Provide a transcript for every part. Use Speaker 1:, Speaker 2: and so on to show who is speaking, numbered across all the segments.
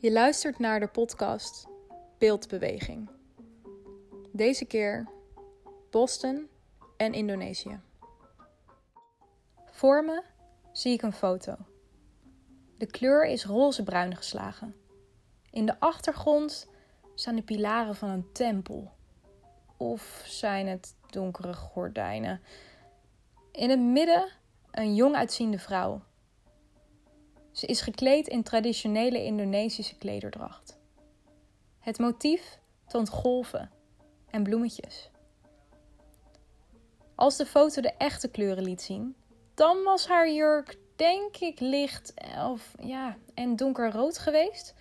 Speaker 1: Je luistert naar de podcast Beeldbeweging. Deze keer Boston en Indonesië. Voor me zie ik een foto. De kleur is rozebruin geslagen. In de achtergrond staan de pilaren van een tempel. Of zijn het donkere gordijnen? In het midden een jong uitziende vrouw. Ze is gekleed in traditionele Indonesische klederdracht. Het motief toont golven en bloemetjes. Als de foto de echte kleuren liet zien, dan was haar jurk denk ik licht of ja, en donkerrood geweest.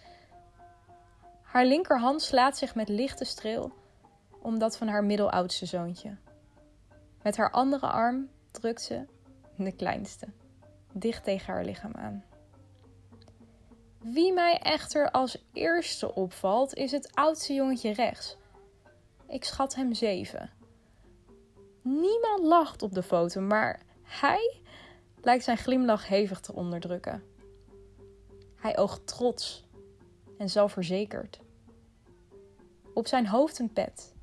Speaker 1: Haar linkerhand slaat zich met lichte streel om dat van haar middeloudste zoontje. Met haar andere arm drukt ze de kleinste, dicht tegen haar lichaam aan. Wie mij echter als eerste opvalt, is het oudste jongetje rechts. Ik schat hem zeven. Niemand lacht op de foto, maar hij lijkt zijn glimlach hevig te onderdrukken. Hij oogt trots en zelfverzekerd. Op zijn hoofd een pet.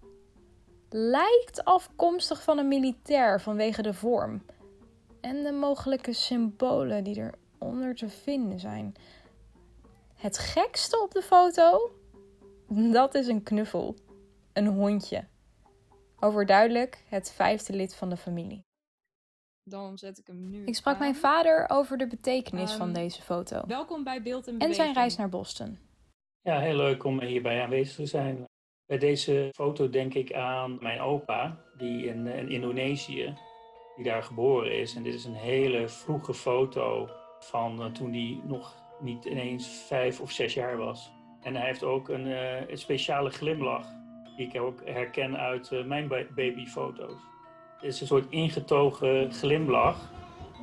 Speaker 1: Lijkt afkomstig van een militair vanwege de vorm en de mogelijke symbolen die eronder te vinden zijn. Het gekste op de foto? Dat is een knuffel. Een hondje. Overduidelijk het vijfde lid van de familie.
Speaker 2: Dan zet ik hem nu.
Speaker 1: Ik sprak
Speaker 2: aan.
Speaker 1: mijn vader over de betekenis van
Speaker 2: Ehm,
Speaker 1: deze foto.
Speaker 2: Welkom bij Beeld en
Speaker 1: En
Speaker 2: Beweging.
Speaker 1: zijn reis naar Boston.
Speaker 3: Ja, heel leuk om hierbij aanwezig te zijn. Bij deze foto denk ik aan mijn opa, die in, in Indonesië, die daar geboren is. En dit is een hele vroege foto van eh, toen hij nog niet ineens vijf of zes jaar was. En hij heeft ook een, eh, een speciale glimlach, die ik ook herken uit eh, mijn ba- babyfoto's. Het is een soort ingetogen glimlach,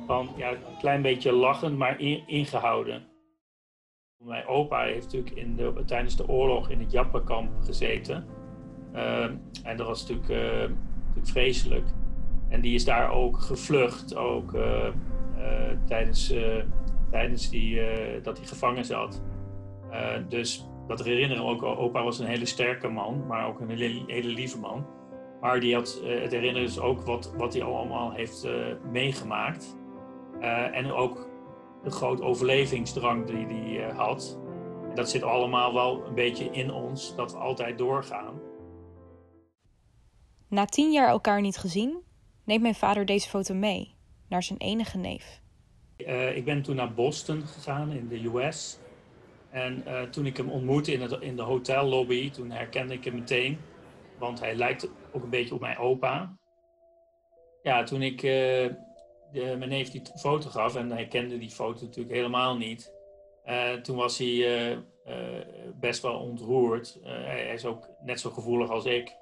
Speaker 3: van ja, een klein beetje lachend, maar in- ingehouden. Mijn opa heeft natuurlijk in de, tijdens de oorlog in het Jappenkamp gezeten. Ehm, en dat was natuurlijk, eh, natuurlijk vreselijk. En die is daar ook gevlucht, ook tijdens, tijdens die, eh, dat hij gevangen zat. Eh, dus dat herinneren ook. Opa was een hele sterke man, maar ook een hele, hele lieve man. Maar die had, eh, het herinneren dus ook wat, wat hij allemaal heeft meegemaakt. En ook de grote overlevingsdrang die hij had. Dat zit allemaal wel een beetje in ons, dat we altijd doorgaan.
Speaker 1: Na tien jaar elkaar niet gezien, neemt mijn vader deze foto mee naar zijn enige neef.
Speaker 3: Eh, ik ben toen naar Boston gegaan in de US. En eh, toen ik hem ontmoette in, het, in de hotellobby, toen herkende ik hem meteen. Want hij lijkt ook een beetje op mijn opa. Ja, toen ik eh, de, mijn neef die foto gaf, en hij kende die foto natuurlijk helemaal niet. toen was hij best wel ontroerd. Hij, is ook net zo gevoelig als ik.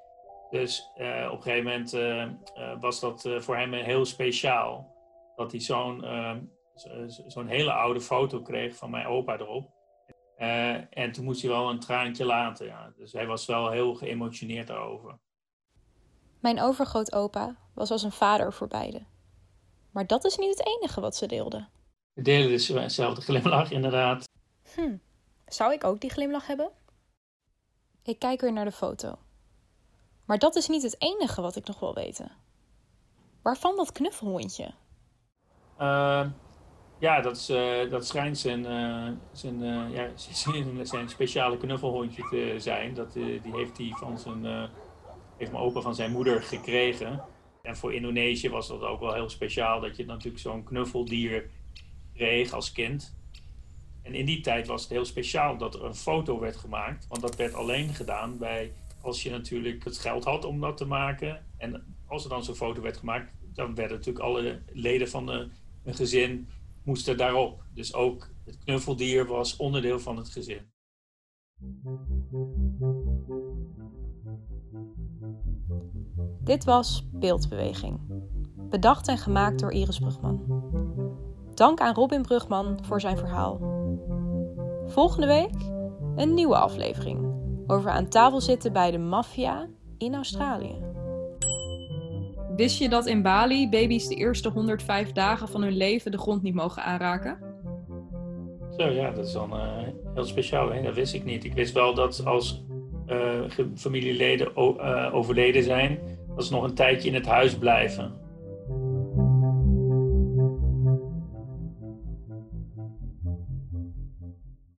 Speaker 3: Dus op een gegeven moment was dat voor hem heel speciaal. Dat hij zo'n zo- zo- zo'n hele oude foto kreeg van mijn opa erop. Eh, en toen moest hij wel een traantje laten. Ja. Dus hij was wel heel geëmotioneerd daarover.
Speaker 1: Mijn overgrootopa was als een vader voor beiden. Maar dat is niet het enige wat ze deelden.
Speaker 3: We delen dus dezelfde glimlach, inderdaad.
Speaker 1: Hm, zou ik ook die glimlach hebben? Ik kijk weer naar de foto. Maar dat is niet het enige wat ik nog wil weten. Waarvan dat knuffelhondje?
Speaker 3: Eh, ja, dat, is, eh, dat schijnt zijn, eh, zijn, eh, ja, zijn, zijn speciale knuffelhondje te zijn. Dat, die heeft, hij van zijn, heeft mijn opa van zijn moeder gekregen. En voor Indonesië was dat ook wel heel speciaal dat je natuurlijk zo'n knuffeldier kreeg als kind. En in die tijd was het heel speciaal dat er een foto werd gemaakt. Want dat werd alleen gedaan bij als je natuurlijk het geld had om dat te maken. En als er dan zo'n foto werd gemaakt, dan werden natuurlijk alle leden van een gezin moesten daarop. Dus ook het knuffeldier was onderdeel van het gezin.
Speaker 1: Dit was Beeldbeweging. Bedacht en gemaakt door Iris Brugman. Dank aan Robin Brugman voor zijn verhaal. Volgende week een nieuwe aflevering over aan tafel zitten bij de maffia in Australië.
Speaker 2: Wist je dat in Bali baby's de eerste 105 dagen van hun leven de grond niet mogen aanraken?
Speaker 3: Zo ja, dat is dan uh, heel speciaal. Dat wist ik niet. Ik wist wel dat als uh, familieleden overleden zijn, dat ze nog een tijdje in het huis blijven.